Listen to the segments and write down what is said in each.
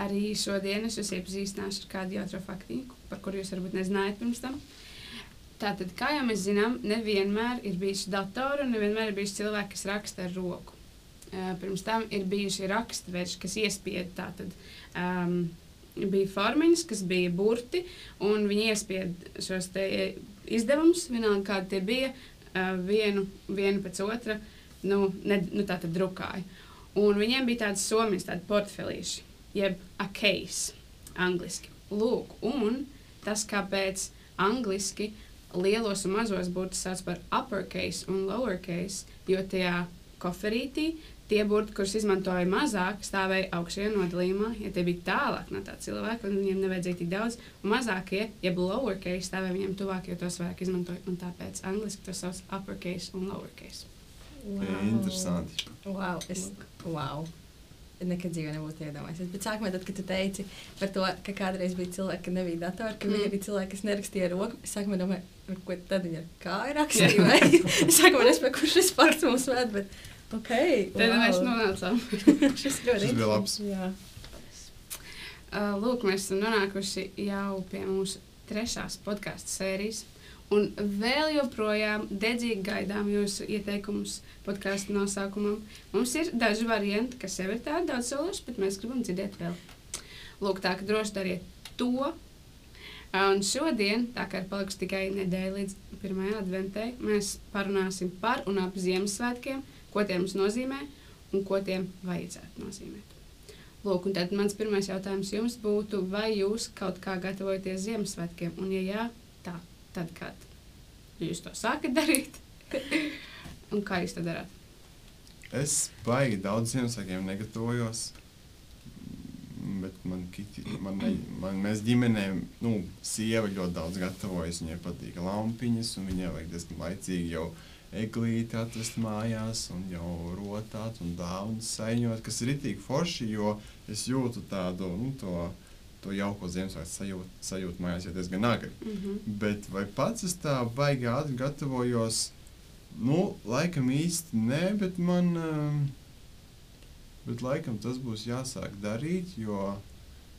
arī šodien es jūs iepazīstināšu ar kādu jautru faktiņu, par kuru jūs varbūt nezinājāt pirms tam. Tātad, kā jau mēs zinām, nevienmēr ir bijuši datori un nevienmēr ir bijuši cilvēki, kas raksta ar roku. Pirms tam ir bijuši rakstveži, kas iespieda tātad. Um, bija formiņas, kas bija burti, un viņi iespieda šos izdevumus, vienalga kādi tie bija, vienu, vienu pēc otra, nu, ne, nu tā tad drukāja. Un viņiem bija tādas somijas, tādi portfelīši, jeb a case, angliski. Lūk, un tas, kāpēc angliski lielos un mazos burtus sauc par uppercase un lowercase, jo tajā koferītī tie burti, kurus izmantoja mazāk, stāvēja augšējā nodalījumā, ja tie bija tālāk no tā cilvēka, un viņiem nevajadzēja tik daudz, un mazākie, jeb lowercase, stāvēja viņiem tuvāk, jo tos vairāk izmantoja, un tāpēc angliski to sauc uppercase un lowercase. Wow. Interesanti. Wow, es, wow. Nekad dzīvē nebūtu iedomājies. Bet sākumā, tad, kad tu teici par to, ka kādreiz bija cilvēki, ka nebija datori, ka mm. bija cilvēki, kas nerakstīja ar roku, es sākumā domāju, ko tad viņi ar kāju rakstīja. es sākumā nespēju, kurš šis fakts mums ved, bet ok. Tad wow. mēs nonācām. šis ļoti bija labs. Jā. Uh, lūk, mēs esam nonākuši jau pie mūsu trešās podkāstu sērijas. Un vēl joprojām dedzīgi gaidām jūsu ieteikumus podkāstu nosaukumam. Mums ir daži varianti, kas jau ir tādi daudz sološi, bet mēs gribam dzirdēt vēl. Lūk, tā ka droši dariet to. Un šodien, tā kā ir palikusi tikai nedēļa līdz pirmajai adventei, mēs parunāsim par un ap Ziemassvētkiem, ko tie mums nozīmē un ko tiem vajadzētu nozīmēt. Lūk, un tad mans pirmais jautājums jums būtu, vai jūs kaut kā gatavojaties Ziemassvētkiem? Un, ja jā, tad, kad jūs to sākat darīt, un kā jūs to darāt? Es baigi daudz Ziemassvētkiem negatavojos. Bet man, kiti, man, ne, man mēs ģimenē, nu, sieva ļoti daudz gatavojas. Viņai patīk lampiņas, un viņai vajag diezgan laicīgi jau eglīti atrast mājās, un jau rotāt un dāvanas saņot, kas ir itīgi forši, jo es jūtu tādu, nu, to, to jauko Ziemassvētku sajūtu, sajūtu mājās jau diezgan agri. Mm -hmm. Bet vai pats es tā baigi ātri gatavojos? Nu, laikam īsti nē, bet man. Um, bet laikam tas būs jāsāk darīt, jo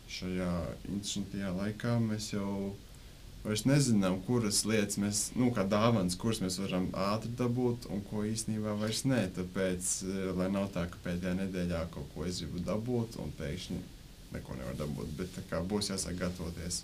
šajā interesantajā laikā mēs jau vairs nezinām, kuras lietas mēs, nu, kā dāvāns, kuras mēs varam ātri dabūt un ko īstenībā vairs nē. Tāpēc, eh, lai nav tā, ka pēdējā nedēļā kaut ko es gribu dabūt un pēkšņi neko nevar dabūt, bet tā kā būs jāsāk gatavoties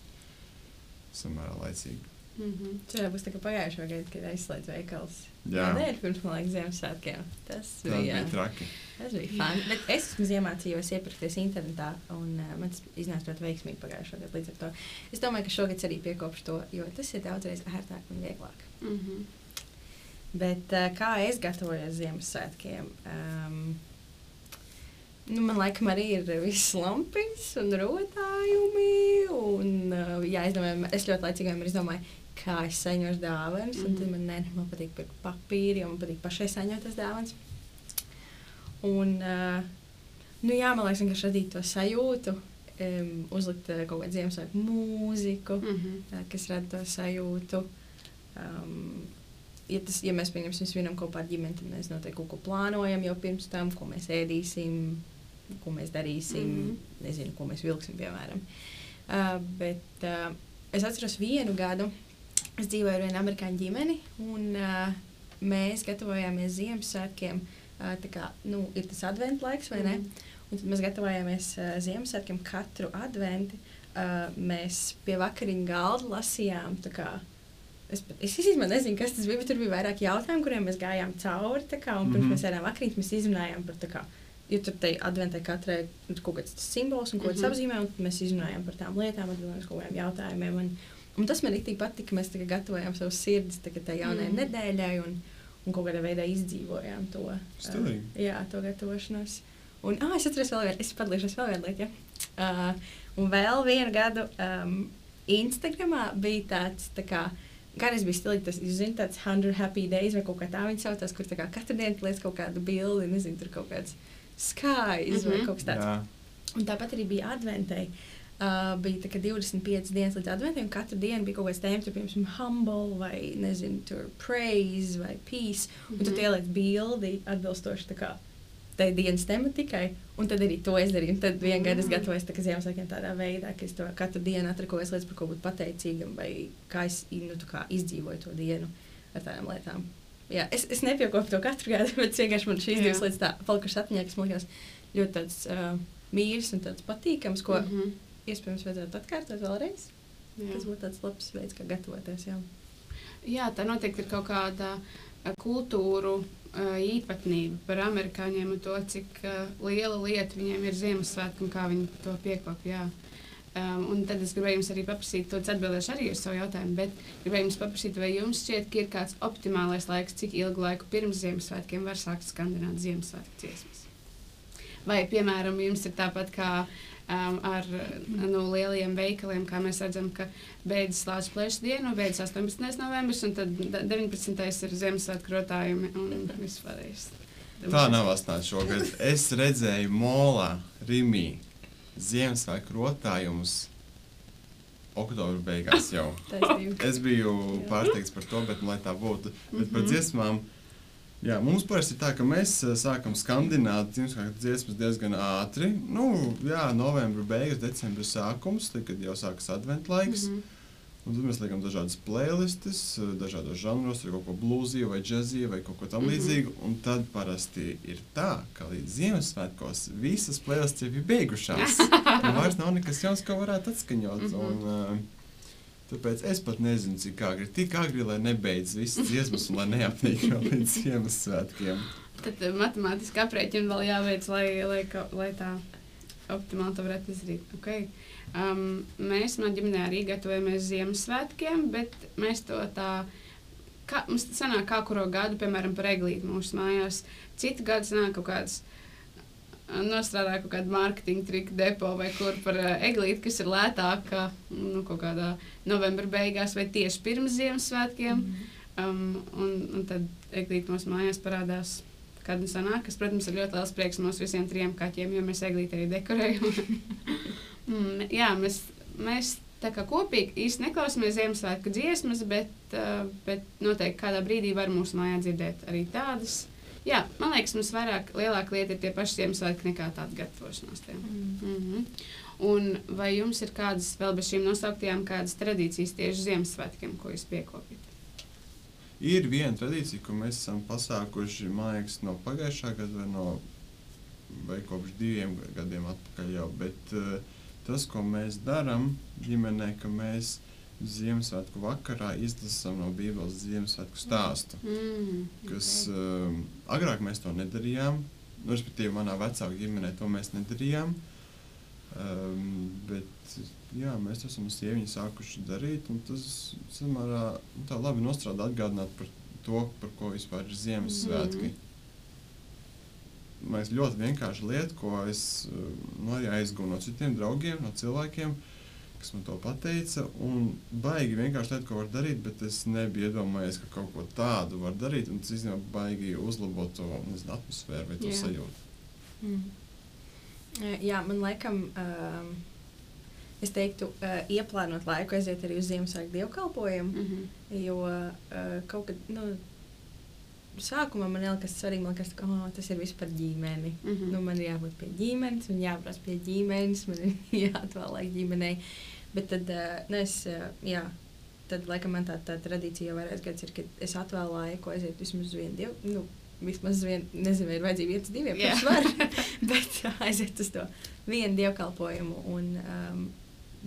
samērā laicīgi. Mm -hmm. Šajā būs tā kā pagājušā gada, kad aizslēdz veikals. Jā, Nē, pirms man liekas Ziemassvētkiem. Tas tā bija, bija traki. tas bija fani. Bet es esmu iemācījies iepirkties internetā, un uh, man tas iznāca ļoti veiksmīgi pagājušā gada. Līdz ar to es domāju, ka šogad arī piekopšu to, jo tas ir daudzreiz ērtāk un vieglāk. Mm -hmm. Bet uh, kā es gatavojos Ziemassvētkiem? Um, nu, man liekas, arī ir viss lampiņas un rotājumi. Un, uh, jā, es, domāju, es ļoti laicīgi vienmēr izdomāju, kā es saņemšu dāvanas. Mm -hmm. Tad man, ne, man patīk pirkt papīri, jo man patīk pašai saņemt tas dāvanas. Un, uh, nu, jā, man liekas, vienkārši radīt to sajūtu. Um, uzlikt uh, kaut kādu Ziemassvētku mūziku, Mm -hmm. uh, kas rada to sajūtu. Um, ja, tas, ja mēs pieņemsim svinam kopā ar ģimeni, tad mēs noteikti kaut ko plānojam jau pirms tam, ko mēs ēdīsim, ko mēs darīsim, mm. -hmm. nezinu, ko mēs vilksim, piemēram. Uh, bet uh, es atceros vienu gadu, es dzīvoju ar vienu amerikāņu ģimeni, un uh, mēs gatavojāmies Ziemassvētkiem. Uh, tā kā nu, ir tas adventu laiks, vai ne? Mhm. Un tad mēs gatavojāmies uh, Ziemassvētkiem katru adventu. Uh, mēs pie vakariņu galda lasījām. tā Kā, es, es īstenībā nezinu, kas tas bija, bet tur bija vairāk jautājumu, kuriem mēs gājām cauri. tā Kā, un pirms mm. -hmm. mēs ēdām vakariņas, mēs izrunājām par kā. Jo tur tajā adventē katrai ir kaut kāds tas simbols un ko tas Mhm. apzīmē, un mēs izrunājām par tām lietām, atbildējām uz kaut kādiem jautājumiem. Un, un tas man ļoti patika, ka mēs kā gatavojām savus sirdis kā tai jaunajai mm. nedēļai un, un kaut kādā veidā izdzīvojām to. uh, jā, to gatavošanos. Un, ah, es atceros vēl vienu, es padalīšos vēl vienu lietu. Ja? Uh, un vēl vienu gadu um, Instagramā bija tāds, tā kā, gan es biju stilīgi, tas, jūs zināt, tāds 100 happy days vai kaut kā tā viņi saucās, kur tā kā katru dienu liec kaut kādu bildi, nezinu, tur kaut kāds skies mm -hmm. vai Mhm. kaut kas tāds. Jā, Un tāpat arī bija adventei. Uh, bija tā, ka 25 dienas līdz adventam, un katru dienu bija kaut kāds tēmas, piemēram, humble vai, nezinu, tur praise vai peace. Un tu Mhm. ieliec bildi atbilstoši tā kā tai dienas tematikai, un tad arī to es darīju. Un tad vienā gadā es Mm. gatavojos tā, Ziemassvētkiem tādā veidā, ka es to katru dienu atrakojos lietas, par ko būt pateicīgam, vai kā es nu, kā izdzīvoju to dienu ar tādām lietām. Jā, es, es nepiekopu to katru gadu, bet vienkārši man šīs Jā. divas lietas tā palikušas atmiņā, kas man liekas ļoti tāds uh, mīļš un tāds patīkams, ko mm. -hmm. iespējams vajadzētu atkārtot vēlreiz. Jā. Tas būtu tāds labs veids, kā gatavoties. Jā. Jā, tā noteikti ir kaut kāda kultūru ā, īpatnība par amerikāņiem un to, cik ā, liela lieta viņiem ir Ziemassvētku un kā viņi to piekopja. Um, un tad es gribēju jums arī paprasīt, to atbildēšu arī uz savu jautājumu, bet gribēju jums paprasīt, vai jums šķiet, ka ir kāds optimālais laiks, cik ilgu laiku pirms Ziemassvētkiem var sākt skandināt Ziemassvētku dziesmas? Vai, piemēram, jums ir tāpat kā um, ar nu, lieliem veikaliem, kā mēs redzam, ka beidzas Latvijas plēšņa diena, beidzas 18. novembris, un tad da- 19. ir Ziemassvētku rotājumi un vispārējais. Tā nav astotnē šogad. Es redzēju Molā, Rimī, Ziemassvētku rotājumus oktobra beigās jau. Es biju pārsteigts par to, bet lai tā būtu. Bet par Mhm. dziesmām. Jā, mums parasti ir tā, ka mēs eh, sākam skandināt dziesmas diezgan ātri. Nu, jā, novembra beigas, decembra sākums, tad, kad jau sākas adventu laiks. Mhm. Un tad mēs liekam dažādas playlistes, eh, dažādos žanros, vai kaut ko blūzīgu, vai džēzīgu, vai kaut ko tam Mhm. līdzīgu. Un tad parasti ir tā, ka līdz Ziemassvētkos visas playlistes jau ir beigušās. Un vairs nav nekas jauns, ko varētu atskaņot. Mhm. Un, uh, tāpēc es pat nezinu, cik agri, tik agri, lai nebeidz visas dziesmas un lai neapnīk vēl līdz Ziemassvētkiem. Tad eh, matemātiski aprēķini vēl jāveic, lai, lai, lai tā optimāli to varētu izdarīt. Okay. Um, mēs manā ģimenē arī gatavojamies Ziemassvētkiem, bet mēs to tā. Kā, mums tas sanāk, kā kuru gadu, piemēram, par eglīti mūsu mājās. Citu gadu sanāk kaut kāds nostrādāja kaut kādu mārketinga triku depo vai kur par uh, eglīti, kas ir lētāka nu, kaut kādā novembra beigās vai tieši pirms Ziemassvētkiem. Um, un, un tad eglīte mūsu mājās parādās. Kad nu sanāk, kas, protams, ir ļoti liels prieks mums visiem trim kaķiem, jo mēs eglīti arī dekorējam. mm, jā, mēs, mēs tā kā kopīgi īsti neklausāmies Ziemassvētku dziesmas, bet, uh, bet noteikti kādā brīdī var mūsu mājā dzirdēt arī tādas. Jā, man liekas, mums vairāk lielāka lieta ir tie paši Ziemassvētki nekā tāda gatavošanās tiem. Mm -hmm. Un vai jums ir kādas vēl bez šīm nosauktajām kādas tradīcijas tieši Ziemassvētkiem, ko jūs piekopjat? Ir viena tradīcija, ko mēs esam pasākuši, man liekas, no pagājušā gada vai no vai kopš diviem gadiem atpakaļ jau. Bet uh, tas, ko mēs darām ģimenē, ka mēs Ziemassvētku vakarā izlasām no Bībeles Ziemassvētku stāstu. Mm, Kas ok. um, agrāk mēs to nedarījām, nu, respektīvi, manā vecāku ģimenē to mēs nedarījām. Um, bet jā, mēs esam ar sieviņu sākuši darīt, un tas samērā nu, tā labi nostrādā atgādināt par to, par ko vispār ir Ziemassvētki. Mhm. Man liekas, ļoti vienkārša lieta, ko es uh, nu, arī aizgūnu no citiem draugiem, no cilvēkiem, kas man to pateica. Un baigi vienkārši lieta, ko var darīt, bet es nebiju iedomājies, ka kaut ko tādu var darīt. Un tas īstenībā baigi uzlabot to nezinu, atmosfēru vai to Jā. sajūtu. Mm. Eh, Jā, man liekas, um, es teiktu, uh, ieplānot laiku, aiziet arī uz Ziemassvētku dievkalpojumu. Mhm. Jo uh, kaut kad, nu, sākumā man liekas, svarīgi, man liekas, ka oh, tas ir viss par ģimeni. Mhm. Nu, man ir jābūt pie ģimenes, man jābrauc pie ģimenes, man ir jāatvēl laika ģimenei. Bet tad, uh, nu, es, uh, jā, tad, laikam, man tā, tā tradīcija jau vairākas gadus ir, ka es atvēlu laiku, aiziet vismaz vienu dievu. Nu, Vismaz vien, nezinu, ir vajadzīga viens, diviem. Jā. Yeah. var, bet aiziet uz to vienu dievkalpojumu un um,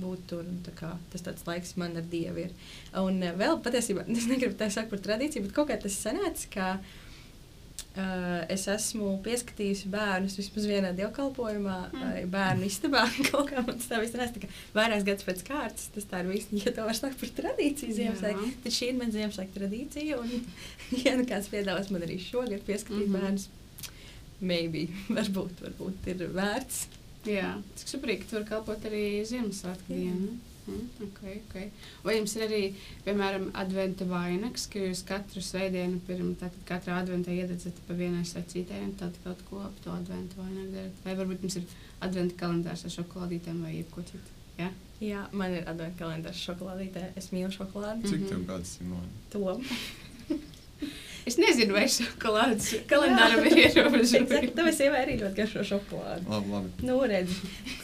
būt tur. Tā kā, tas tāds laiks man ar dievu ir. Un uh, vēl patiesībā, es negribu tā sakot par tradīciju, bet kaut kā tas sanāca, ka uh, es esmu pieskatījusi bērnus vismaz vienā dievkalpojumā, Mm. bērnu istabā. Kaut kā man tas tā viss nāca, ka vairākas gadus pēc kārtas tas tā ir viss, ja to var saukt par tradīciju Ziemassvētku. Tad šī ir mana Ziemassvētku tradīcija, un ja nu kāds piedāvās man arī šogad pieskatīt mm -hmm. bērnus, maybe, varbūt, varbūt ir vērts. Jā, cik superīgi, ka tur kalpot arī Ziemassvētku dienu. Mm, okay, okay. Vai jums ir arī, piemēram, adventa vainags, ka jūs katru svētdienu pirms katra adventa iededzat pa vienai secītei un tad kaut ko ap to adventa vainagu darat? Vai varbūt jums ir adventa kalendārs ar šokolādītēm vai jebko citu? Jā? Jā, man ir advents kalendārs šokolādītē. Es mīlu šokolādi. Cik Mhm. tev gadi, Simona? To. Es nezinu, vai šokolādes kalendāram ir ierobežojumi. Tāpēc sievai arī ļoti garšo šokolādi. Labi, labi. Nu, redz,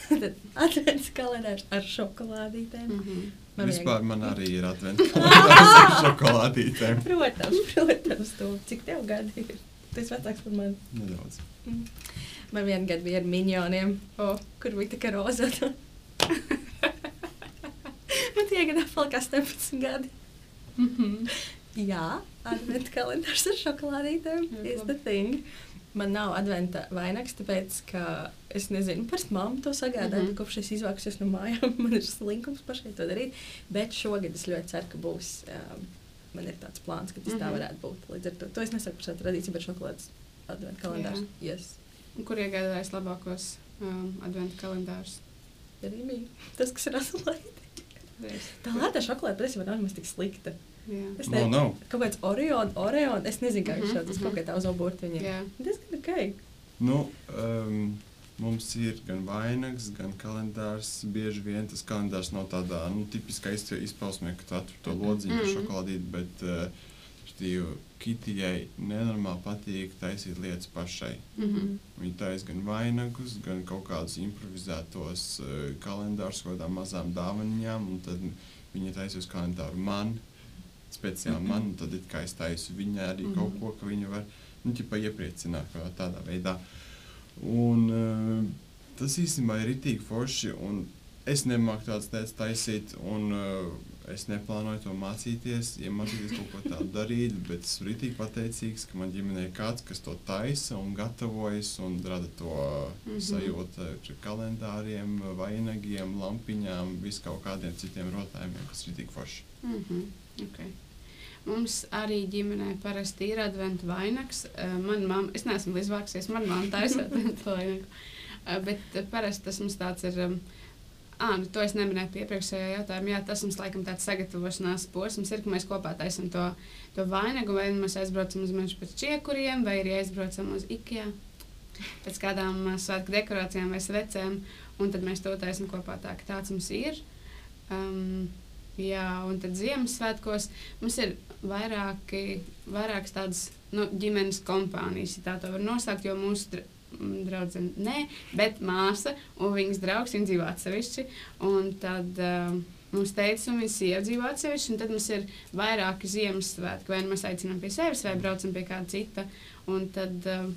tad advents kalendārs ar šokolādītēm. Mhm. Man Vispār vienkārši- man arī ir advents kalendārs ar šokolādītēm. Protams, protams, to. Cik tev gadi ir? Tu esi vecāks par mani. Nedaudz. Man vienā gadā bija ar minioniem, O, kur bija tā kā rozota. man tie gadā palika 18 gadi. mhm. Jā, adventa kalendārs ar šokolādītēm. Jā, is the thing. Man nav adventa vainags, tāpēc, ka es nezinu, parasti mamma to sagādā, mm. -hmm. kopš es izvākusies no mājām. Man ir slinkums pašai to darīt. Bet šogad es ļoti ceru, ka būs. Um, man ir tāds plāns, ka tas mm -hmm. tā Mhm. varētu būt. Līdz ar to, to es nesaku par savu tradīciju, bet šokolādes adventa kalendārs. Yes. Un Kur iegādājas labākos um, adventu kalendārus? Arī bija tas, kas ir asalēti. Tā lētā šokolāde patiesībā nav nemaz tik slikta. Jā. Es No, nezinu, no. kaut kāds Orion, Orion, es nezinu, kā viņš Mhm, sauc, tas mhm. kaut kā tā uz oburtiņa. Jā. Diezgan ok. Nu, um, mums ir gan vainags, gan kalendārs. Bieži vien tas kalendārs nav tādā nu, tipiskā izpausmē, ka tu atver to lodziņu ar Mhm. šokolādīti, bet uh, štīju Kitijai nenormāli patīk taisīt lietas pašai. Mhm. Viņa taisa gan vainagus, gan kaut kādus improvizētos uh, kalendārus, kaut kādām mazām dāvaniņām, un tad viņa taisa uz kalendāru man, speciāli man, un tad it kā es taisu viņai arī Mhm. kaut ko, ka viņa var, nu, ķipa iepriecināt kaut kā tādā veidā. Un uh, tas īstenībā ir itīgi forši, un es nemāku tādas lietas taisīt, un uh, es neplānoju to mācīties, iemācīties kaut ko tādu darīt, bet esmu itīgi pateicīgs, ka man ģimenē ir kāds, kas to taisa un gatavojas un rada to mm. -hmm. sajūtu ar kalendāriem, vainagiem, lampiņām, vis kaut kādiem citiem rotājumiem, kas ir itīgi forši. Mhm. Okay. Mums arī ģimenē parasti ir adventu vainags. Eh, Manā mamā, es neesmu līdzvāksies, manā mamā taisa adventu vainagu. Eh, Bet parasti tas mums tāds ir. Ā, nu to es neminēju pie iepriekšējā jautājuma. Jā, tas mums laikam tāds sagatavošanās posms ir, ka mēs kopā taisām to, to vainagu, vai nu mēs aizbraucam uz mežu pēc čiekuriem, vai arī aizbraucam uz Ikea pēc kādām uh, svētku dekorācijām vai svecēm, un tad mēs to taisām kopā tā, ka tāds mums ir. Um, jā, un tad Ziemassvētkos mums ir vairāki, vairākas tādas nu, ģimenes kompānijas, ja tā to var nosaukt, jo mūsu draudzene nē, bet māsa un viņas draugs, viņi dzīvo atsevišķi, un tad um, mums teica, un viņas sieva dzīvo atsevišķi, un tad mums ir vairāki Ziemassvētki, vai nu mēs aicinām pie sevis, vai braucam pie kāda cita, un tad um,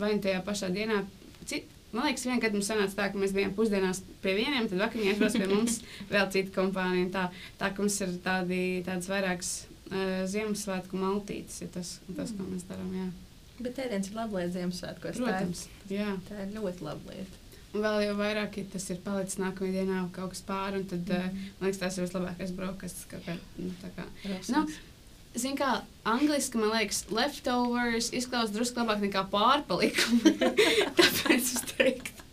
vai nu tajā pašā dienā, cit, man liekas, vienā gadā mums sanāca tā, ka mēs bijām pusdienās pie vieniem, tad vakariņā aizbrauc pie mums vēl cita kompānija, tā, tā ka mums ir tādi, tādas vairākas uh, Ziemassvētku maltītes, ir tas, tas, ko mēs darām, jā. Bet ēdiens ir laba lieta Ziemassvētkos. Protams, jā. Tā ir, tā ir ļoti laba lieta. Un vēl jau vairāk, ja tas ir palicis nākamajā dienā kaut kas pāri, tad, mm. Mhm. man liekas, tas ir vislabākais brokastis. Nu. Nu, Ziniet, kā angliski man liekas, leftovers izklausās drusku labāk nekā pārpalikumi. Tāpēc es teiktu,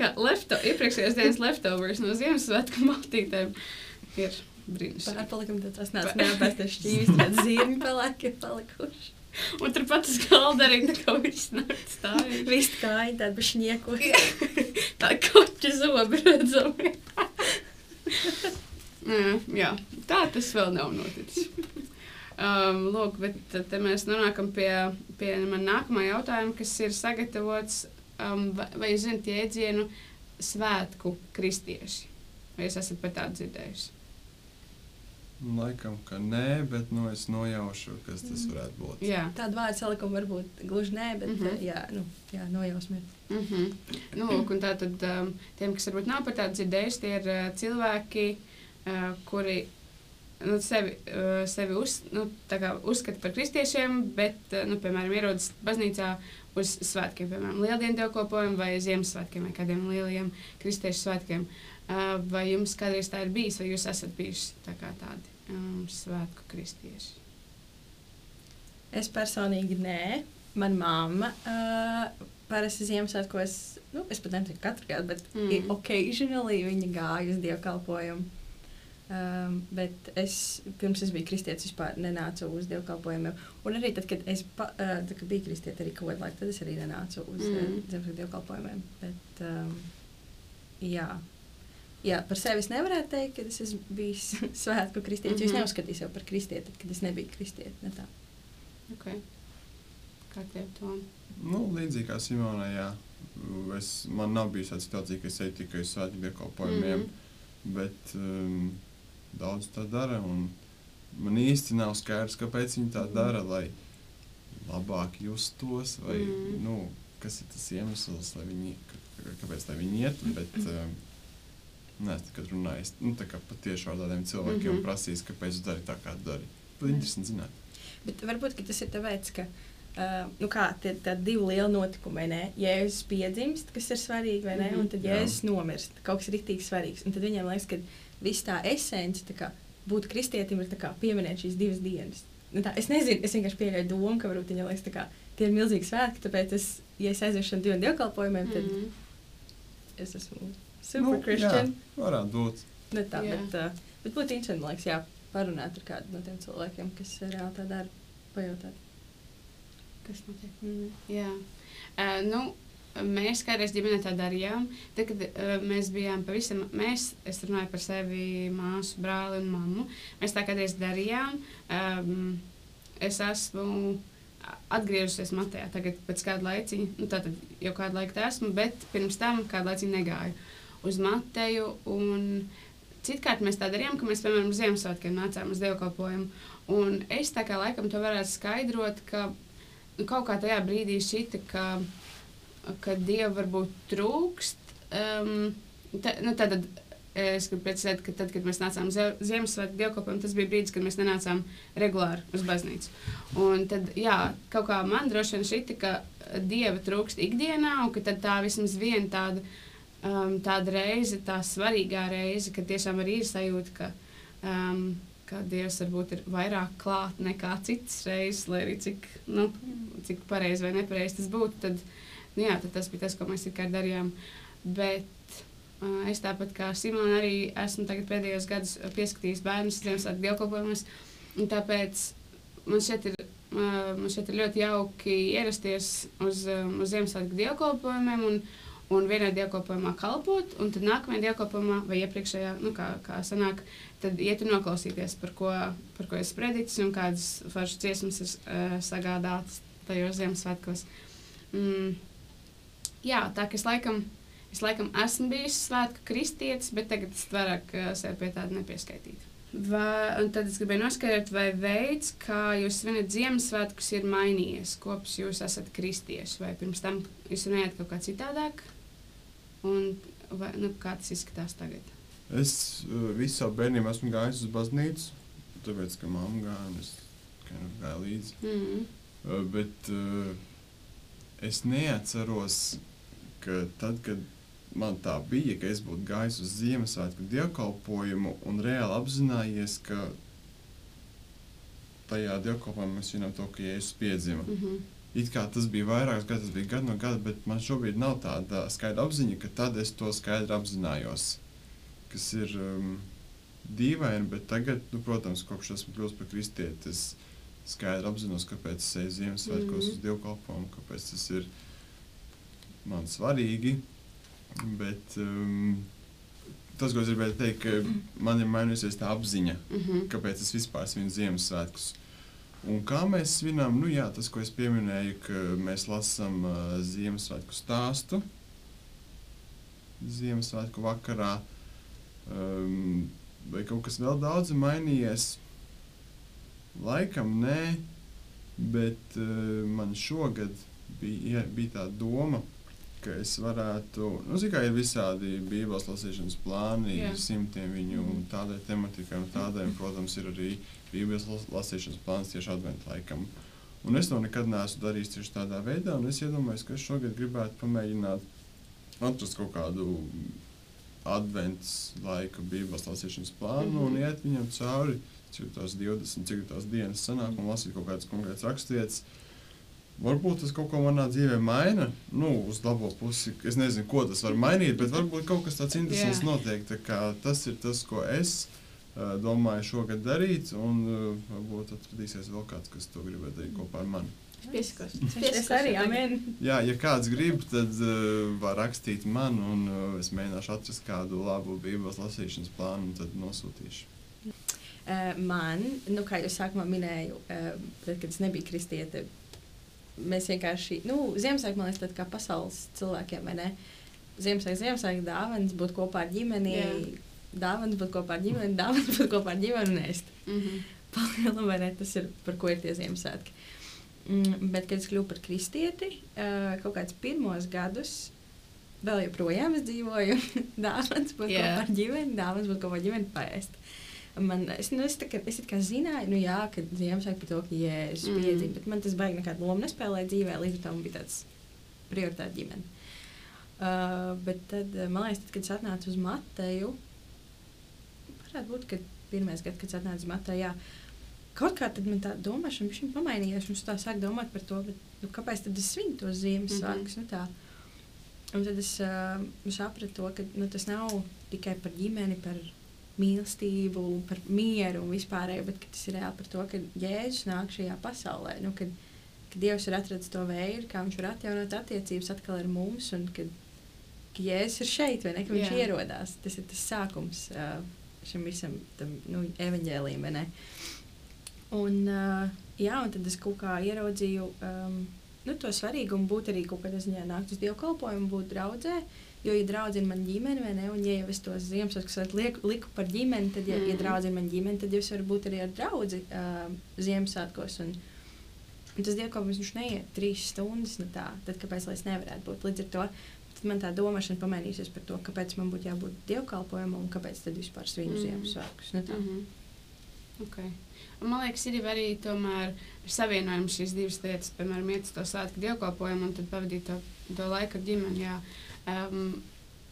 ka lefto, iepriekšējās dienas leftovers no Ziemassvētku maltītēm ir brīnišķīgi. Pārpalikumi tas nāca neapēsties šķīvis, zirņi pelēki ir palikuši. Un turpat uz galda arī tā kā viss nakts stāv. Viss kāja tāda bišķieko. Tā koķa zobi redzami. jā, jā, tā tas vēl nav noticis. Um, lūk, bet tad te mēs nonākam pie, pie man nākamā jautājuma, kas ir sagatavots. Um, vai, vai jūs zināt jēdzienu svētku kristieši? Vai jūs esat par tādu dzirdējuši? Laikam, ka nē, bet nu, es nojaušu, kas tas varētu būt. Jā. Tāda vārdu salikuma varbūt gluži nē, bet Mhm. mm -hmm. jā, nu, jā, nojausmi. Mm -hmm. nu, lūk, un tā tad um, tiem, kas varbūt nav par tādu dzirdējuši, tie ir uh, cilvēki, uh, kuri nu, sevi, uh, sevi uz, nu, tā kā uzskata par kristiešiem, bet, uh, nu, piemēram, ierodas baznīcā uz svētkiem, piemēram, lieldienu dievkalpojumu vai Ziemassvētkiem vai kādiem lieliem kristiešu svētkiem. Uh, vai jums kādreiz tā ir bijis, vai jūs esat bijuši tā kā tādi um, svētku kristieši? Es personīgi nē. Mana mamma uh, parasti Ziemassvētkos, nu, es pat neteiktu katru gadu, bet Mm. occasionally viņa gāja uz dievkalpojumu. Um, bet es pirms es biju kristietis, vispār nenācu uz dievkalpojumiem. Un arī tad, kad es pa, uh, tad, kad biju kristietis, arī kaut kādā laikā, tad es arī nenācu uz Mm. mm. Ziemassvētku dievkalpojumiem. Bet, um, jā. Jā, par sevi es nevarētu teikt, ka es esmu bijis svētku kristietis. Mm -hmm. Es Mhm. neuzskatīju sevi par kristieti, kad es nebiju kristieti. Ne tā. Okay. Kā tev to? Nu, līdzīgi kā Simonai, jā. Es, man nav bijis tāda situācija, ka es eju tikai uz svētku dievkalpojumiem, Mhm. bet um, daudz tā dara. un Man īsti nav skaidrs, kāpēc viņi tā dara, lai labāk justos, vai Mhm. nu, kas ir tas iemesls, lai viņi, kā- kāpēc lai viņi iet. Bet, um, Nē, tikai runāju nu, tā kā patiešām ar tādiem cilvēkiem, mm. -hmm. prasīs, kāpēc jūs darāt tā, kā darāt. Būtu interesanti zināt. Bet varbūt ka tas ir tāpēc, ka uh, nu kā, tie ir divi lieli notikumi. ne? Jēzus piedzimst, kas ir svarīgi, vai ne? Mhm. Un tad. Jēzus nomirst. Kaut kas rīktīgi svarīgs. Un tad viņiem liekas, ka viss tā esence, tā kā būt kristietim, ir tā kā pieminēt šīs divas dienas. Nu, tā, es nezinu, es vienkārši pieļauju domu, ka varbūt viņiem liekas, ka tie ir milzīgi svētki. Tāpēc, es, ja es aiziešu uz divu dievkalpojumiem, tad Mhm. es esmu super Nu, nu, Christian. Jā, varētu būt. Ne tā, Jā. bet, uh, bet būtu interesanti, liekas, jā, parunāt ar kādu no tiem cilvēkiem, kas reāli tā dara. Pajautāt. Kas notiek? Mm, jā. Uh, nu, mēs kādreiz ģimenē tā darījām. Tad, kad uh, mēs bijām pavisam, mēs, es runāju par sevi, māsu, brāli un mammu, mēs tā kādreiz darījām. Um, es esmu atgriežusies matē, tagad pēc kāda laiciņa, nu tātad jau kādu laiku tā esmu, bet pirms tam kādu laiciņu negāju uz mateju. Citkārt mēs tā darījām, ka mēs, piemēram, Ziemassvētkiem nācām uz dievkalpojumu. Un es tā kā laikam to varētu skaidrot, ka nu, kaut kā tajā brīdī šķita, ka, ka Dieva varbūt trūkst. Um, ta, nu, tad, es gribu precizēt, ka tad, kad mēs nācām Ziemassvētku dievkalpojumu, tas bija brīdis, kad mēs nenācām regulāri uz baznīcu. Un tad, jā, kaut kā man droši vien šķita, ka Dieva trūkst ikdienā, un ka tā vismaz viena tāda, um, tāda reize, tā svarīgā reize, kad tiešām arī ir sajūta, ka um, ka Dievs varbūt ir vairāk klāt nekā citas reizes, lai arī cik, nu, cik pareizi vai nepareizi tas būtu. Tad, nu, jā, tad tas bija tas, ko mēs tikai darījām. Bet uh, es tāpat kā Simona arī esmu pēdējos gados pieskatījis bērnus Ziemassvētku dievkalpojumos. un Tāpēc man šeit ir. Uh, man šeit ir ļoti jauki ierasties uz, um, uz Ziemassvētku dievkalpojumiem un, un vienā dievkalpojumā kalpot, un tad nākamajā dievkalpojumā vai iepriekšējā, nu, kā, kā sanāk, tad iet un noklausīties, par ko, par ko es predicis un kādas foršas dziesmas ir uh, sagādātas tajos Ziemassvētkos. Mm. Jā, tā ka es laikam, es laikam esmu bijis svētku kristietis, bet tagad es vairāk uh, sev pie tāda nepieskaitītu. Vai, un tad es gribēju noskaidrot, vai veids, kā jūs svinat Ziemassvētkus, ir mainījies kopš jūs esat kristieši, vai pirms tam jūs runājat kaut kā citādāk? Un, vai, nu, kā tas izskatās tagad? Es uh, visu savu bērnību esmu gājis uz baznīcu, tāpēc, ka mamma gāja un es gāju līdzi. Mm. Uh, bet uh, es neatceros, ka tad, kad man tā bija, ka es būtu gājis uz Ziemassvētku dievkalpojumu un reāli apzinājies, ka tajā dievkalpojumā mēs zinām to, ka Jēzus piedzima. Mm -hmm. It kā tas bija vairākas gadus, tas bija gadu no gada, bet man šobrīd nav tāda skaidra apziņa, ka tad es to skaidri apzinājos. Kas ir um, dīvaini, bet tagad, nu, protams, kopš esmu kļuvis par kristieti, es skaidri apzinos, kāpēc es eju Ziemassvētkos mm Mhm. -hmm. uz dievkalpojumu, kāpēc tas ir man svarīgi. Bet um, tas, ko es gribēju teikt, ka man ir mainījusies tā apziņa, Mm -hmm. kāpēc es vispār svinu Ziemassvētkus. Un kā mēs svinām, nu jā, tas, ko es pieminēju, ka mēs lasām uh, Ziemassvētku stāstu Ziemassvētku vakarā, um, vai kaut kas vēl daudz ir mainījies. Laikam nē, bet uh, man šogad bija, bija tā doma, ka es varētu, nu, mērā, ir visādi Bībeles lasīšanas plāni, Jā. simtiem viņu Mhm. tādai tematikai, un tādai, un, protams, ir arī Bībeles las- lasīšanas plāns tieši adventu laikam. Un es to nekad neesmu darījis tieši tādā veidā, un es iedomājos, ka es šogad gribētu pamēģināt atrast kaut kādu advents laika Bībeles lasīšanas plānu mm -hmm. un Mhm. iet viņam cauri, cik tās 20, cik tās dienas sanāk, un lasīt kaut kādas konkrētas raksturvietas. Varbūt tas kaut ko manā dzīvē maina, nu, uz labo pusi. Es nezinu, ko tas var mainīt, bet varbūt kaut kas tāds interesants Jā. notiek. Tā kā Tas ir tas, ko es uh, domāju šogad darīt, un uh, varbūt atradīsies vēl kāds, kas to gribētu darīt kopā ar mani. Pieskos. Es arī. Jā, ja kāds grib, tad uh, var rakstīt man, un uh, es mēģināšu atrast kādu labu Bībeles lasīšanas plānu, un tad nosūtīšu. Man, nu, kā jau sākumā minēju, tad, kad es nebiju kristiete, mēs vienkārši, nu, Ziemassvētku man liekas, kā pasaules cilvēkiem, vai ne? Ziemassvētku, Ziemassvētku dāvanas būt kopā ar ģimeni, Jā. Dāvanas būt kopā ar ģimeni, dāvanas būt kopā ar ģimeni un ēst. Mm -hmm. Palielam, vai ne? Tas ir par ko ir tie Ziemassvētki. Mm, bet, kad es kļuvu par kristieti, uh, kaut kādus pirmos gadus, vēl joprojām es dzīvoju dāvanas būt Jā. kopā ar ģimeni, dāvanas būt kopā ar ģimeni paēst. Man, es, nu, es, tā, kā, es it kā zināju, nu, jā, ka Ziemassvētku par to, ka jēzus Mm. piedzima, bet man tas baigi nekādu lomu nespēlēja dzīvē, līdz man bija tāds prioritāte ģimene. Uh, bet tad, uh, man liekas, tad, kad es atnācu uz Mateju, varētu būt, ka pirmais gads, kad uz Mateju, jā, kaut kā tad man tā domāšana bija pamainījusies, un es tā sāku domāt par to, bet, nu, kāpēc tad es svinu tos Ziemassvētkus, mm -hmm. nu tā. Un tad es uh, sapratu, to, ka nu, tas nav tikai par ģimeni, par mīlestību, par mieru un vispārēju, bet tas ir reāli par to, ka Jēzus nāk šajā pasaulē. Nu, kad, kad Dievs ir atradzis to veidu, kā viņš var atjaunot attiecības atkal ar mums, un kad, ka Jēzus ir šeit, vai ne, ka viņš Jā. ierodās. Tas ir tas sākums uh, šim visam tam, nu, ne? Un, uh, jā, un tad es kaut kā ieraudzīju um, nu, to svarīgumu būt arī kaut kādā ziņā nākt uz dievkalpojumu, būt draudzē. Jo, ja draudzina man ģimeni, vai ne, un ja es tos Ziemassvētkus lieku, liku par ģimeni, tad, ja, mm. ja draudzina man ģimeni, tad jūs varat būt arī ar draugu uh, Ziemassvētkos. Un, un tas dievkalpojums viņš neiet trīs stundas, nu tā, tad kāpēc lai es nevarētu būt līdz ar to? Man tā domāšana pamainīsies par to, kāpēc man būtu jābūt dievkalpojumam un kāpēc tad vispār svinu Mhm. Ziemassvētkus. Mm -hmm. okay. Un, man liekas, ir arī tomēr savienojums šīs divas lietas, piemēram, iet uz to svētku dievkalpojumu un tad pavadīt to, to laiku ar ģimeni. Jā. Um,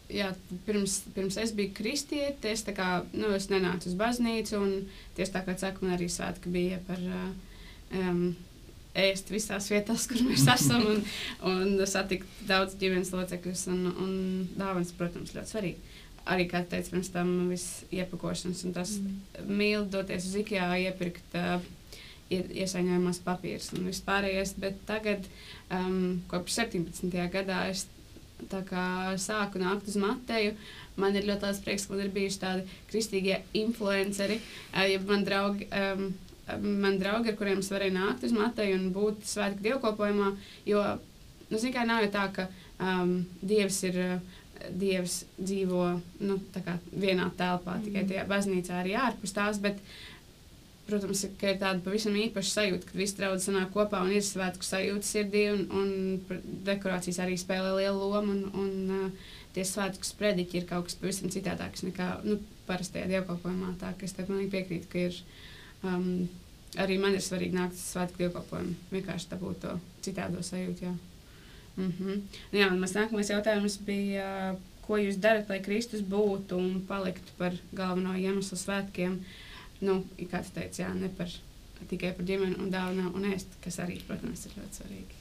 jā, pirms, pirms es biju kristiete, es, kā, nu, es nenācu uz baznīcu, un tieši tā kā saka, man arī svētki bija par um, ēst visās vietās, kur mēs esam, un, un satikt daudz ģimenes locekļus, un, un dāvāns, protams, ļoti svarīgi. Arī, kā teicu, pirms tam viss iepakošanas, un tas Mm. mīl doties uz IKEA, iepirkt uh, ie- iesaņojumos papīrus un vispārējais. Bet tagad, um, kopš 17. gadā, es sāku nākt uz Mateju. Man ir ļoti liels prieks, ka man ir bijuši tādi kristīgie influenceri, uh, ja man draugi. Um, Man draugi, ar kuriem es varēju nākt uz Mateju un būt svētku dievkalpojumā, jo, nu, zin kā, nav jau tā, ka um, Dievs ir uh, Dievs dzīvo nu, tā kā vienā telpā, mm. tikai tajā baznīcā arī ārpus tās. Bet, protams, ka ir tāda pavisam īpaša sajūta, kad visi draugi sanāk kopā un ir svētku sajūta sirdī, un, un dekorācijas arī spēlē lielu lomu. Un, un, uh, tie svētku sprediķi ir kaut kas pavisam citādāks nekā nu, parastajā dievkalpojumā. Tā ka es tev pilnīgi piekrītu, ka ir. Um, arī man ir svarīgi nākt uz svētku dievkalpojumu. Vienkārši dabūt to citādo sajūtu. Jā. Mm -hmm. jā, un mans nākamais jautājums bija, ko jūs darat, lai Kristus būtu un paliktu par galveno iemeslu svētkiem? Nu, kā tu teici, jā, ne par, tikai par ģimeni un dāvinām un ēst, kas arī, protams, ir ļoti svarīgi.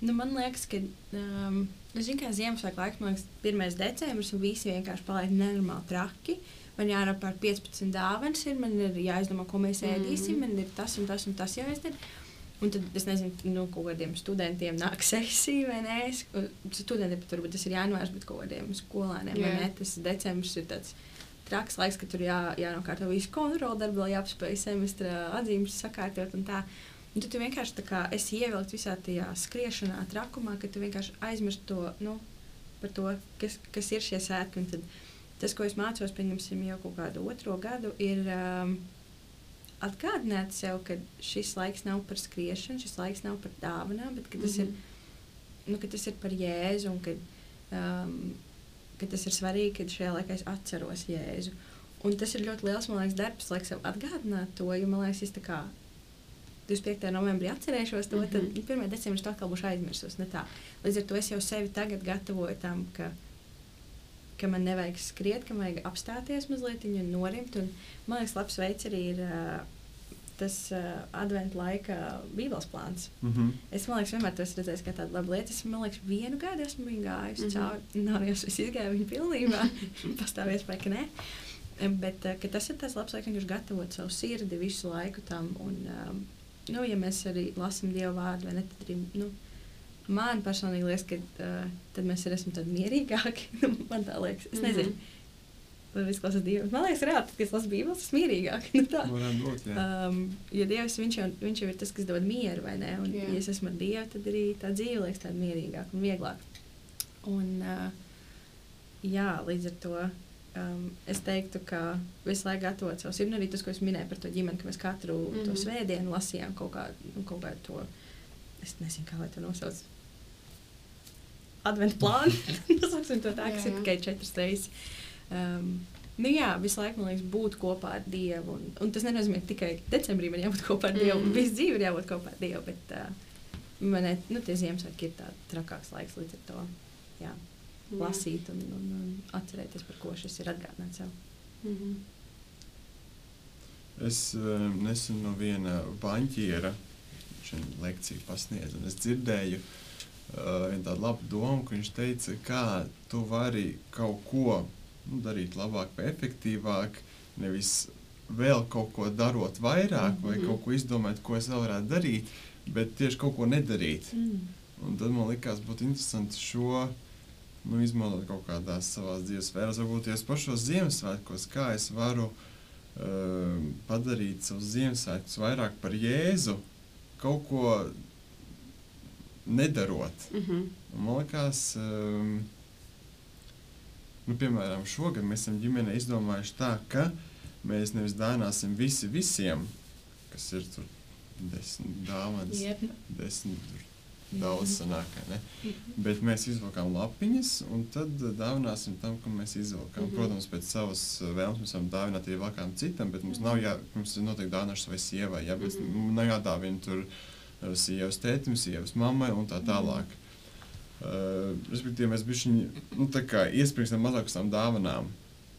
Nu, man liekas, ka um, nu, Ziemassvētku laiks, man liekas, 1. decembris, un visi vienkārši paliek nenormāli traki. Man jārapār 15 dāvanas, ir, man ir jāizdomā, ko mēs Mhm. ēdīsim, man ir tas un tas un tas jāizdara. Un tad es nezinu, nu, kādiem studentiem nāk sesija vai nē. Studentiem pat varbūt tas ir jānovērš, bet kādiem skolēniem yeah. ne. Tas decembris ir tāds traks laiks, ka tur jā, jānokārto visu kontroli darbu, lai jāapspēj semestra atzīmes sakārtot un tā. Un tad tu vienkārši tā kā esi ievilkts visā tajā skriešanā, trakumā, ka tu vienkārši aizmirsti to, nu, par to, kas, kas ir šie sēkļi. Tas, ko es mācos, pieņemsim, jau kaut kādu otro gadu, ir um, atgādināt sev, ka šis laiks nav par skriešanu, šis laiks nav par dāvanām, bet ka tas, mm -hmm. ir, nu, ka tas ir par jēzu un ka, um, ka tas ir svarīgi, ka šajā laikā es atceros jēzu. Un tas ir ļoti liels, man liekas, darbs, lai sev atgādinātu to, jo man liekas, tā kā 25. novembrī atcerēšos to, mm -hmm. tad 1. decembrī to atkal būšu aizmirsus. Līdz ar to es jau sevi tagad gatavoju tam, ka, ka man nevajag skriet, ka man vajag apstāties mazliet un norimt. Un, man liekas, labs veids arī ir uh, tas uh, adventu laika bībeles plāns. Mm -hmm. Es domāju, ka vienmēr tas ir redzējis kā tāda laba lieta. Es domāju, ka vienu gadu esmu viņu gājusi mm. -hmm. cauri. Nav jau es izgāju viņu pilnībā. Pastāv iespēja, ka nē. Bet uh, ka tas ir tas labs laiks, vienkārši gatavot savu sirdi visu laiku tam. Un, um, nu, ja mēs arī lasām Dieva vārdu, vai ne, tad arī. Nu, Man personīgi liekas, ka uh, tad mēs arī esam tādi mierīgāki. Nu, man tā liekas. Es nezinu. Mhm. Lai viss klausās Dievu. Man liekas, reāli, kad es lasu Bībeles, tas mierīgāk. Nu, tā. Būt, jā. Um, jo Dievs viņš jau, viņš jau ir tas, kas dod mieru, vai ne? Un, Jā. ja es esmu ar Dievu, tad arī tā dzīve liekas tāda mierīgāka un vieglāka. Un, uh, jā, līdz ar to um, es teiktu, ka visu laiku gatavot savu sirdi. Un Arī tas, ko es minēju par to ģimeni, ka mēs katru mm -hmm. to Mhm. svētdienu lasījām kaut kādu, nu, kaut kādu to, es nezinu, kā lai to nosauc. Adventu plānu. Nosauksim to tā, kas Jā, ir jā. tikai četras reizes. Um, Nu jā, visu laiku man liekas, būt kopā ar Dievu. Un, un tas nenozīmē ka tikai decembrī man jābūt kopā ar Dievu. Mm. Mm. Visu dzīvi ir jābūt kopā ar Dievu. Bet uh, man ir nu, tie Ziemassvētki ir tāds trakāks laiks līdz ar to. Jā, Jā. lasīt un, un, un atcerēties, par ko šis ir atgādināts sev. Mhm. Es uh, nesen no viena banķiera lekciju pasniedzu, un es dzirdēju uh, vienu tādu labu domu, ka viņš teica, kā tu vari kaut ko nu, darīt labāk vai efektīvāk, nevis vēl kaut ko darot vairāk, vai Mhm. kaut ko izdomāt, ko es vēl varētu darīt, bet tieši kaut ko nedarīt. Mm. Un tad man likās, būtu interesanti šo nu, izmantot kaut kādās savās dzīves sfērās, varbūt tieši pašos Ziemassvētkos, kā es varu uh, padarīt savus Ziemassvētkus vairāk par Jēzu, kaut ko nedarot. Mhm. Un man liekas, um, nu, piemēram, šogad mēs esam ģimenē izdomājuši tā, ka mēs nevis dāvināsim visi visiem, kas ir tur desmit dāvanas, Jep. desmit tur daudz sanāk, vai ne? Mhm. Bet mēs izvilkām lapiņas, un tad dāvināsim tam, ko mēs izvilkām. Mm Mhm. -hmm. Protams, pēc savas vēlmes mēs varam dāvināt arī vēl kādam citam, bet mums nav jā, mums ir noteikti dāvināšana savai sievai. Jā, bet Mhm. mm -hmm. nav jādāvina tur uh, sievas tētim, sievas mammai un tā tālāk. Uh, respektīvi, mēs bišķiņi, nu, tā kā iespringstam mazāk uz tām dāvanām.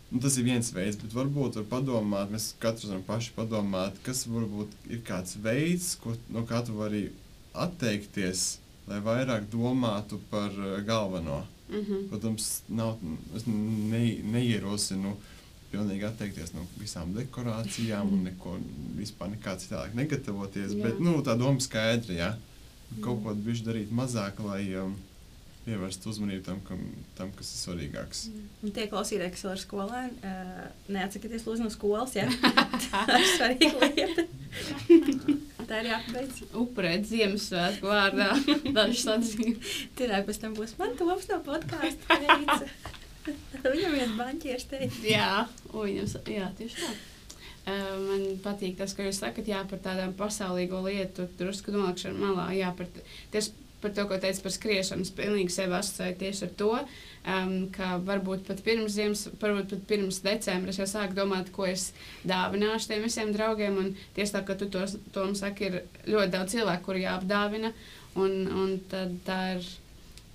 Nu, tas ir viens veids, bet varbūt var padomāt, mēs katrs varam paši padomāt, kas varbūt ir kāds veids, ko, no kā tu vari atteikties, lai vairāk domātu par uh, galveno. Mhm. Protams, nav, es ne, neierosinu pilnīgi atteikties no visām dekorācijām un neko vispār nekā citādi negatavoties, Jā. bet nu, tā doma skaidra, jā. Kaut ko bišķi darīt mazāk, lai um, pievērstu uzmanību tam, kam, tam, kas ir svarīgāks. Un tie klausītāji, kas vēl ir skolēni, uh, neatsakieties lūdzu no skolas. Jā, tā ir svarīga lieta. tā ir jāpabeidz. Upurēt Ziemassvētku vārdā. Dažs atzīmes. Tirā pēc tam būs man tops no podkāstu. Viņam viens banķieris teica. Jā, jums, jā, tieši tā. Man patīk tas, ko jūs sakat, jā, par tādām pasaulīgo lietu, drusku nolikšanu malā, jā, par, tieši par to, ko teicu par skriešanu, es pilnīgi sevi asociēju tieši ar to, um, ka varbūt pat pirms ziemas, varbūt pat pirms decembra es jau sāku domāt, ko es dāvināšu tiem visiem draugiem, un tieši tā, ka tu to, to saki, ir ļoti daudz cilvēku, kuri jāapdāvina, un, un tad tā ir,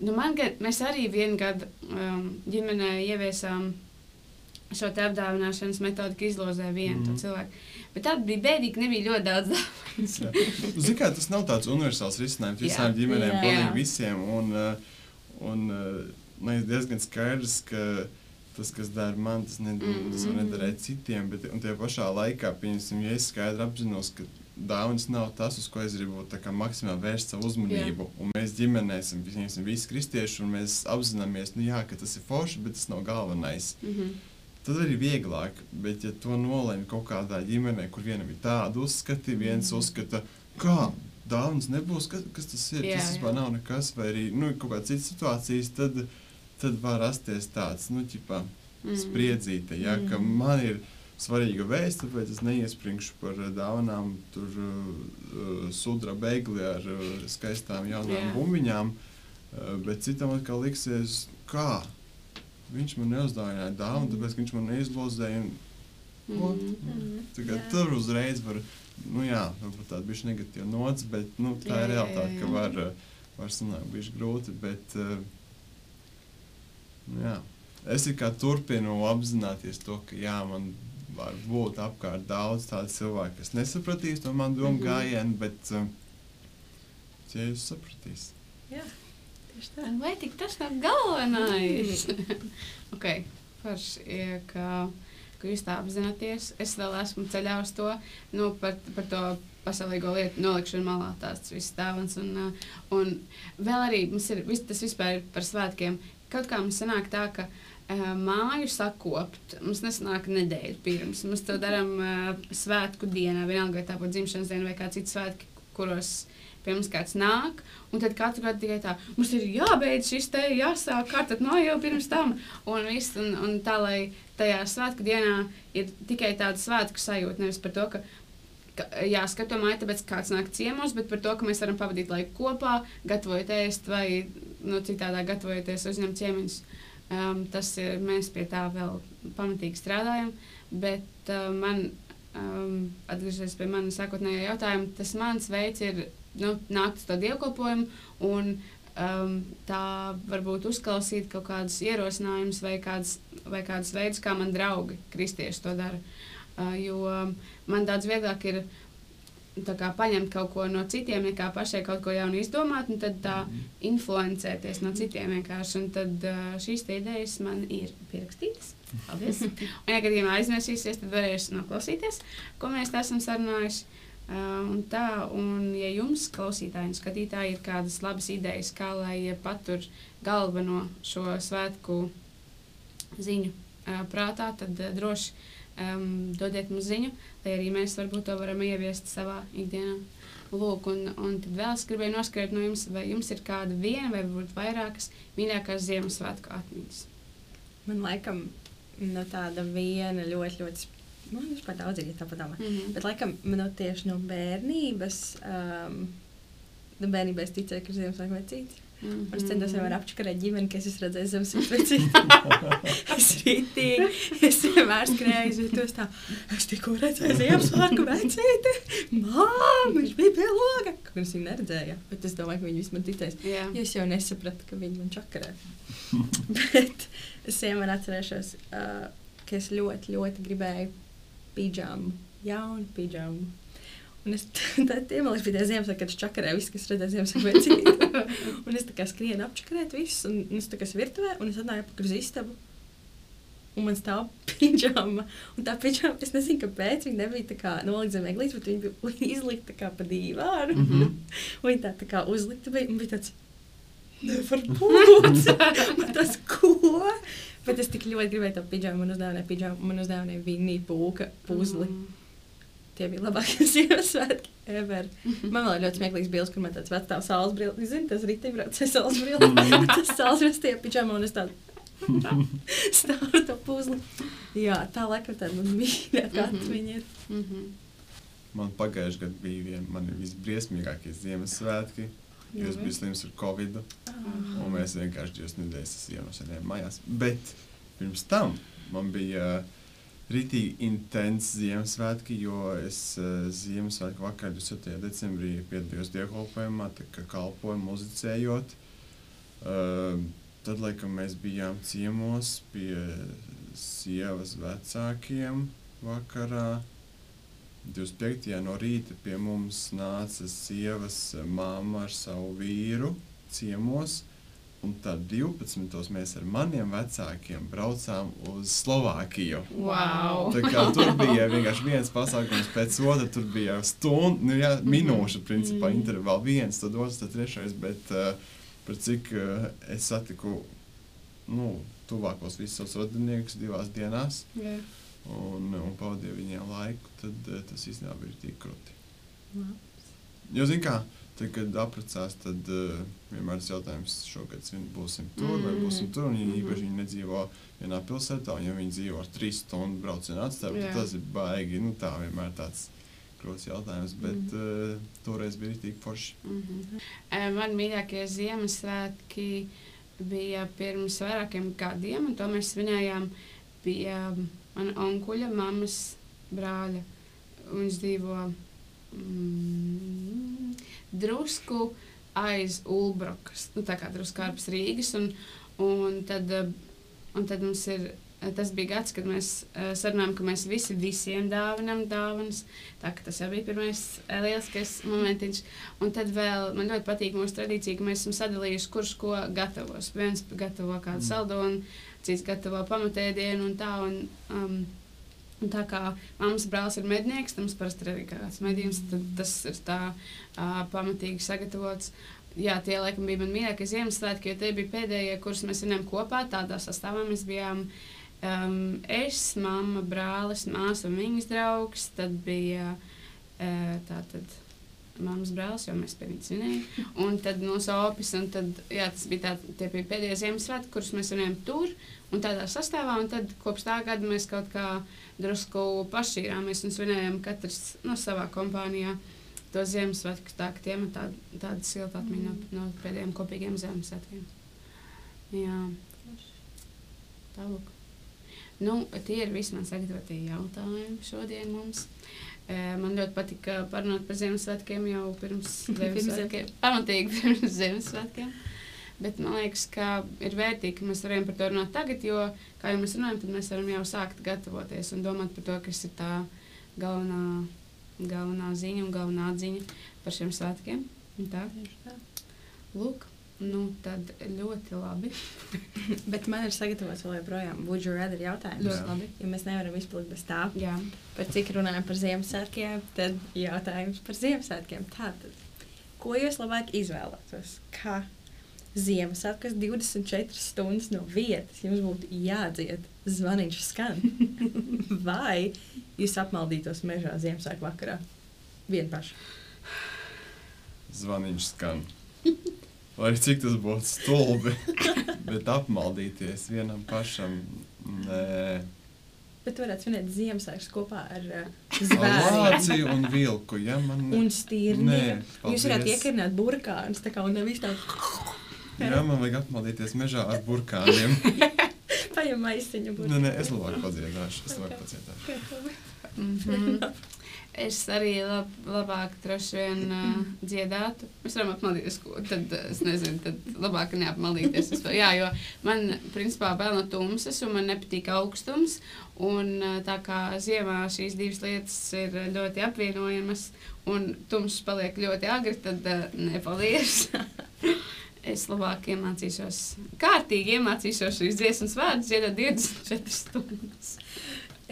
nu man, mēs arī vienu gadu um, ģimenē ieviesām šo te apdāvināšanas metodi, ka izlozē vienu mm. Mhm. cilvēku. Bet tā bija bēdīgi, ka nebija ļoti daudz dāvanas. Jā. Ziniet, kā tas nav tāds universāls risinājums visām ģimenēm, Jā. pilnīgi visiem. Un, uh, un uh, man ir diezgan skaidrs, ka tas, kas dara man, tas, ne, Mhm. tas var nedarīt citiem. Bet un tajā pašā laikā, pieņemsim, ja es skaidri apzinos, ka dāvāns nav tas, uz ko es gribu kā maksimāli vērst savu uzmanību. Jā. Un mēs ģimenē esam pieņemsim, visi kristieši, un mēs apzināmies, nu, jā, ka tas ir forši, bet tas nav galvenais. Mm -hmm. Tad arī vieglāk, bet ja to nolēma kaut kādā ģimenē, kur vienam ir tāda uzskati, viens Mhm. uzskata, kā dāvāns nebūs, kas, kas tas ir, Jā, tas jā. vispār nav nekas, vai arī nu, kaut kādas citas situācijas, tad, tad var rasties tāds, nu, ķipā, Mhm. spriedzīte, ja, ka Mhm. man ir svarīga vēsts, tāpēc es neiespringšu par uh, dāvanām tur uh, uh, sudra beigli ar uh, skaistām jaunām Jā. bumbiņām, uh, bet citam atkal liksies, kā viņš man neuzdāvināja dāvanu, Mhm. tāpēc viņš man neizlozēja. Tā kā Jā. tur uzreiz var, nu jā, varbūt tāda bišķi negatīva nots, bet nu, tā Jā, ir realitāte, ka var, var sanākt bišķi grūti, bet uh, nu jā. Es tikai turpinu apzināties to, ka jā, man var būt apkārt daudz tādu cilvēku, kas nesapratīs to manu domu Mhm. gājienu, bet ja jūs sapratīs. Jā, tieši tā. Vai tik tas nav galvenais? ok, forši, ka, ka jūs tā apzināties. Es vēl esmu ceļā uz to, nu, par, par to pasaulīgo lietu nolikšanu malā, tās viss dāvans. Un, uh, un vēl arī mums ir vis, tas vispār ir par svētkiem. Kaut kā mums sanāk tā, ka māju sakopt. Mums nesanāk nedēļu pirms. Mēs to darām uh, svētku dienā, vienalga vai tā būtu dzimšanas diena vai kāds cits svētki, kuros pie mums kāds nāk. Un tad katru gadu tikai tā, mums ir jābeidz šis te, jāsāk kārtot no jau pirms tam. Un, viss, un, un tā, lai tajā svētku dienā ir tikai tāda svētku sajūta, nevis par to, ka ka, jā, skatāmies, tāpēc kāds nāk ciemos, bet par to, ka mēs varam pavadīt laiku kopā, gatavojot ēst vai nu, citādā gatavojoties uzņemt ciemiņus. Um, tas ir, mēs pie tā vēl pamatīgi strādājam, bet uh, man, um, atgriežoties pie manas sākotnējā jautājuma, tas mans veids ir nu, nākt uz to dievkalpojumu un um, tā varbūt uzklausīt kaut kādus ierosinājumus vai kādus, vai kādus veidus, kā man draugi kristieši to dara. Uh, jo man daudz vieglāk ir kā, paņemt kaut ko no citiem, nekā pašai kaut ko jaunu izdomāt, un tad tā influencēties no citiem vienkārši. Un tad uh, šīs idejas man ir pierakstītas. Paldies! un, ja gadījumā aizmirsīsies, tad varēšu noklausīties, ko mēs esam sarunājuši. Uh, un tā, un ja jums, klausītāji un skatītāji, ir kādas labas idejas, kā lai patur galveno šo svētku ziņu uh, prātā, tad uh, droši um, dodiet mums ziņu, lai arī mēs varbūt to varam ieviest savā ikdienā. Lūk, un, un tad vēl es gribēju noskaidrot no jums, vai jums ir kāda viena vai varbūt vairākas mīļākās Ziemassvētku atmiņas. Man laikam no tāda viena ļoti, ļoti. Man vispār daudz ir tāpat domā. Mm -hmm. Bet laikam man no tieši no bērnības. Um, no bērnībā es ticēju, ka Ziemassvētku vecītis. Mm -hmm. Es centos vienmēr apčakarēt ģimeni, kas es redzēju zem vecīti. es rītīgi, es vienmēr skrēju uz vietos tā, es tikko redzēju Ziemassvētku vecīti. Mām, viņš bija pie loga. Kur es viņu neredzēju, bet es domāju, ka viņi vismaz ticēs. Jā. Jo es jau nesapratu, ka viņi man čakarē. bet es vienmēr atcerēšos, uh, ka es ļoti, ļoti gribēju pidžamu, jaunu pidžamu. Un es tad iemalīju pie tā Ziemassvētku, kad es čakarēju visu, kas redzēja Ziemassvētku un es tā kā skrienu apčakarēt visus, un, un es tā kā esmu virtuvē, un es atnāju apakaļ uz istabu. Un man stāv pidžama. Un tā pidžama, es nezinu, kāpēc viņa nebija tā kā nolikta zem eglītes, bet viņa bija izlikta kā pa dīvānu. Mhm. Un viņa tā, tā kā uzlikta bija, un bija tāds, nevar būt. Man tas ko? Bet es tik ļoti gribēju to pidžamu, man uzdāvināja pidžamu, man uzdāvināja vinī pūka puzli. Mm. Tie bija labākie Ziemassvētki ever. Man vēl ir ļoti smieklīgs bildes, kur man tāds vecs tā saules brīlis. Zini, tas riteņbrauc ar saules brīli. tas saules brīlis tie pidžama un es tādu stāvu to puzli. Jā, tā laikam tāda man mīļākā Mhm. atmiņa ir. -hmm. Man pagājušajā gadā bija viena no maniem visbriesmīgākajiem Ziemassvētki. jo Es biju slims ar covid, Ah. un mēs vienkārši divas nedēļas ienosēdējām mājās. Bet pirms tam man bija uh, rītīgi intensi Ziemassvētki, jo es uh, Ziemassvētku vakarā 27. decembrī piedalījos dievkalpojumā, kā kalpoju muzicējot. Uh, tad, laikam, mēs bijām ciemos pie sievas vecākiem vakarā. 25. no rīta pie mums nāca sievas māma ar savu vīru ciemos. Un tad 12. mēs ar maniem vecākiem braucām uz Slovākiju. Wow! Tā kā tur bija vienkārši viens pasākums pēc otra, tur bija stunda, nu, jā, minūšu principā Mhm. intervāli, viens, tad otrs, tad trešais. Bet uh, par cik uh, es satiku nu, tuvākos visus savus radiniekus divās dienās Jā. un, un pavadīju viņiem laiku, tad uh, tas īstenībā bija tik krūti. Wow. Jo, zin kā, tad, kad apprecās, tad uh, vienmēr ir jautājums, šogad būsim tur vai būsim tur. Un, ja Mhm. īpaši viņi nedzīvo vienā pilsētā, un ja viņi dzīvo ar trīs stundu braucienu atstāju, tad tas ir baigi. Nu, tā vienmēr tāds grūts jautājums, bet Mhm. uh, toreiz bija tik forši. Mm -hmm. Man mīļākie Ziemassvētki bija pirms vairākiem gadiem, un to mēs svinējām pie mana onkuļa, mammas brāļa. Viņš dzīvo mm, drusku aiz Ulbrokas, nu, tā kā drusku ārpus Rīgas. Un, un, tad, eh, un tad mums ir. eh, Tas bija gads, kad mēs uh, sarunājām, ka mēs visi visiem dāvinām dāvanas. Tā ka tas jau bija pirmais uh, lieliskais momentiņš. Un tad vēl man ļoti patīk mūsu tradīcija, ka mēs esam sadalījuši, kurš ko gatavos. Viens gatavo kādu Mm. saldonu, cits gatavo pamatēdienu un tā. Un, um, un tā kā mammas brālis ir mednieks, tam parasti ir kāds medījums, tad tas ir tā uh, pamatīgi sagatavots. jā, tie laikam bija mani mīļākie Ziemassvētki, jo tie bija pēdējie, kurus mēs vinējām kopā. Tādā sastāvā mēs bijām um, es, mamma, brālis, māsa un viņas draugs. Tad bija uh, tātad mammas brālis, jo mēs pie viņas svinējām. Un tad no Sopis, un tad, jā, tas bija tā, tie bija pēdējie Ziemassvētki, kurus mēs svinējām tur un tādā sastāvā. Un tad kopš tā gada mēs kaut kā drusku pašķīrāmies un svinējām katrs no savā kompānijā. To Ziemassvētku tā, ka tiem ir tāda, tāda silta atmiņa no, no pēdējiem kopīgiem Ziemassvētkiem. Jā, tālāk. Nu, tie ir visi man sagatavotie jautājumi šodien mums. Eh, Man ļoti patika parunāt par Ziemassvētkiem jau pirms Ziemassvētkiem. Pamatīgi pirms Ziemassvētkiem. Bet man liekas, ka ir vērtīgi, ka mēs varam par to runāt tagad, jo, kā jau mēs runājam, tad mēs varam jau sākt gatavoties un domāt par to, kas ir tā galvenā, galvenā ziņa un galvenā atziņa par šiem svētkiem. Un Tā, lūk, nu tad ļoti labi. Bet man ir sagatavots vēl joprojām would you rather jautājums. Ļoti labi. Jo mēs nevaram izpalikt bez tā. Jā, Par cik runājam par Ziemassvētkiem, tad jautājums par Ziemassvētkiem. Tātad, ko jūs labāk izvēlētos? Kā Ziemassvētkos 24 stundas no vietas jums būtu jādzied zvaniņš skan? Vai jūs apmaldītos mežā Ziemassvētku vakarā? Vien paši. Zvaniņš skan. Lai cik tas būtu stulbi, bet apmaldīties vienam pašam. Nē, Bet varētu svinēt Ziemassvētkus kopā ar uh, zvēru Lāciju un vilku. Ja man un Nē, stīrni. Jūs varētu iekarnāt burkānus, tā kā un nevis tā Jā, man vajag apmaldīties mežā ar burkāniem. paņem maisiņu Nē, burkānu. nē, es labāk padziedāšu. Es labāk padziedāšu. Mhm. Es arī lab, labāk droši vien uh, dziedātu. Mēs varam apmaldīties, ko tad es nezinu, tad labāk neapmaldīties. Es, jā, jo man principā bail no tumsas un man nepatīk augstums. Un tā kā ziemā šīs divas lietas ir ļoti apvienojamas un tumss paliek ļoti agri, tad uh, nepalies. Es labāk iemācīšos, kārtīgi iemācīšos šīs dziesmas vārdus, dziedāt 24 stundas.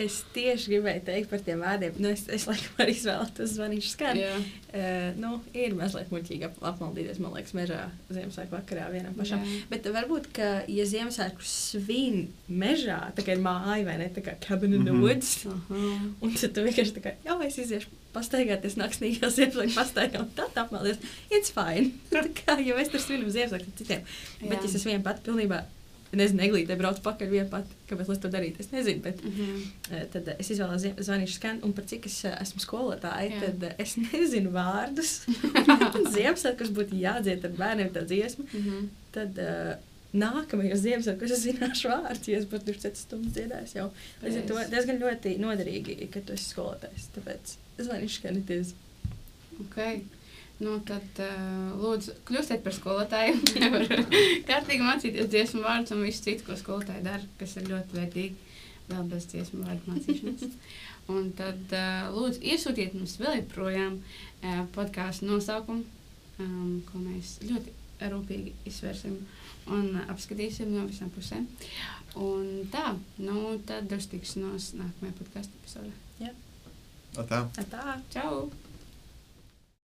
Es tieši gribēju teikt par tiem vārdiem. Nu, es, es laikam arī izvēlētos zvanīt skan. Jā. Uh, nu, ir mazliet muļķīgi ap, apmaldīties, man liekas, mežā Ziemassvētku vakarā vienam pašam. Jā. Bet varbūt, ka, ja Ziemassvētku svin mežā, tā kā ir māja vai ne, tā kā cabin in the Mhm. woods, Aha. un tad tu vienkārši tā kā, jā, es iziešu pastaigāties naksnīgā Ziemassvētku pastaigā, un tad apmaldies, it's fine. tā kā, jo es tur svinu Ziemassvētku citiem. Bet, ja es esmu viena pati pilnībā, nezinu, neglītē braucu pakaļ viena pati, kāpēc es to darītu, es nezinu, bet Mhm. Eh, Tad es izvēlos zvanīšu skan, un par cik es eh, esmu skolotāja, Jā. tad eh, es nezinu vārdus. Ziemassvētkos būtu jādzied ar bērniem tā dziesma. Mhm. Tad uh, nākamajos Ziemassvētkos es zināšu vārdus, ja es būtu 24 stundas dziedājis jau. Līdz ar to diezgan ļoti noderīgi, ka tu esi skolotājs. Tāpēc zvanīšu skan, it is. Okay. Nu, tad, uh, lūdzu, kļūstiet par skolotājiem. Var kārtīgi mācīties dziesmu vārdus un visu citu, ko skolotāji dara, kas ir ļoti vērtīgi. Vēl bez dziesmu vārdu mācīšanas. Un tad, uh, lūdzu, iesūtiet mums vēl joprojām uh, podkāstu nosaukumu, um, ko mēs ļoti rūpīgi izsversim un uh, apskatīsim no visām pusēm. Un tā, nu, tad uz tikšanos nākamajā podkāstu epizodē. Tā. Tā. Čau!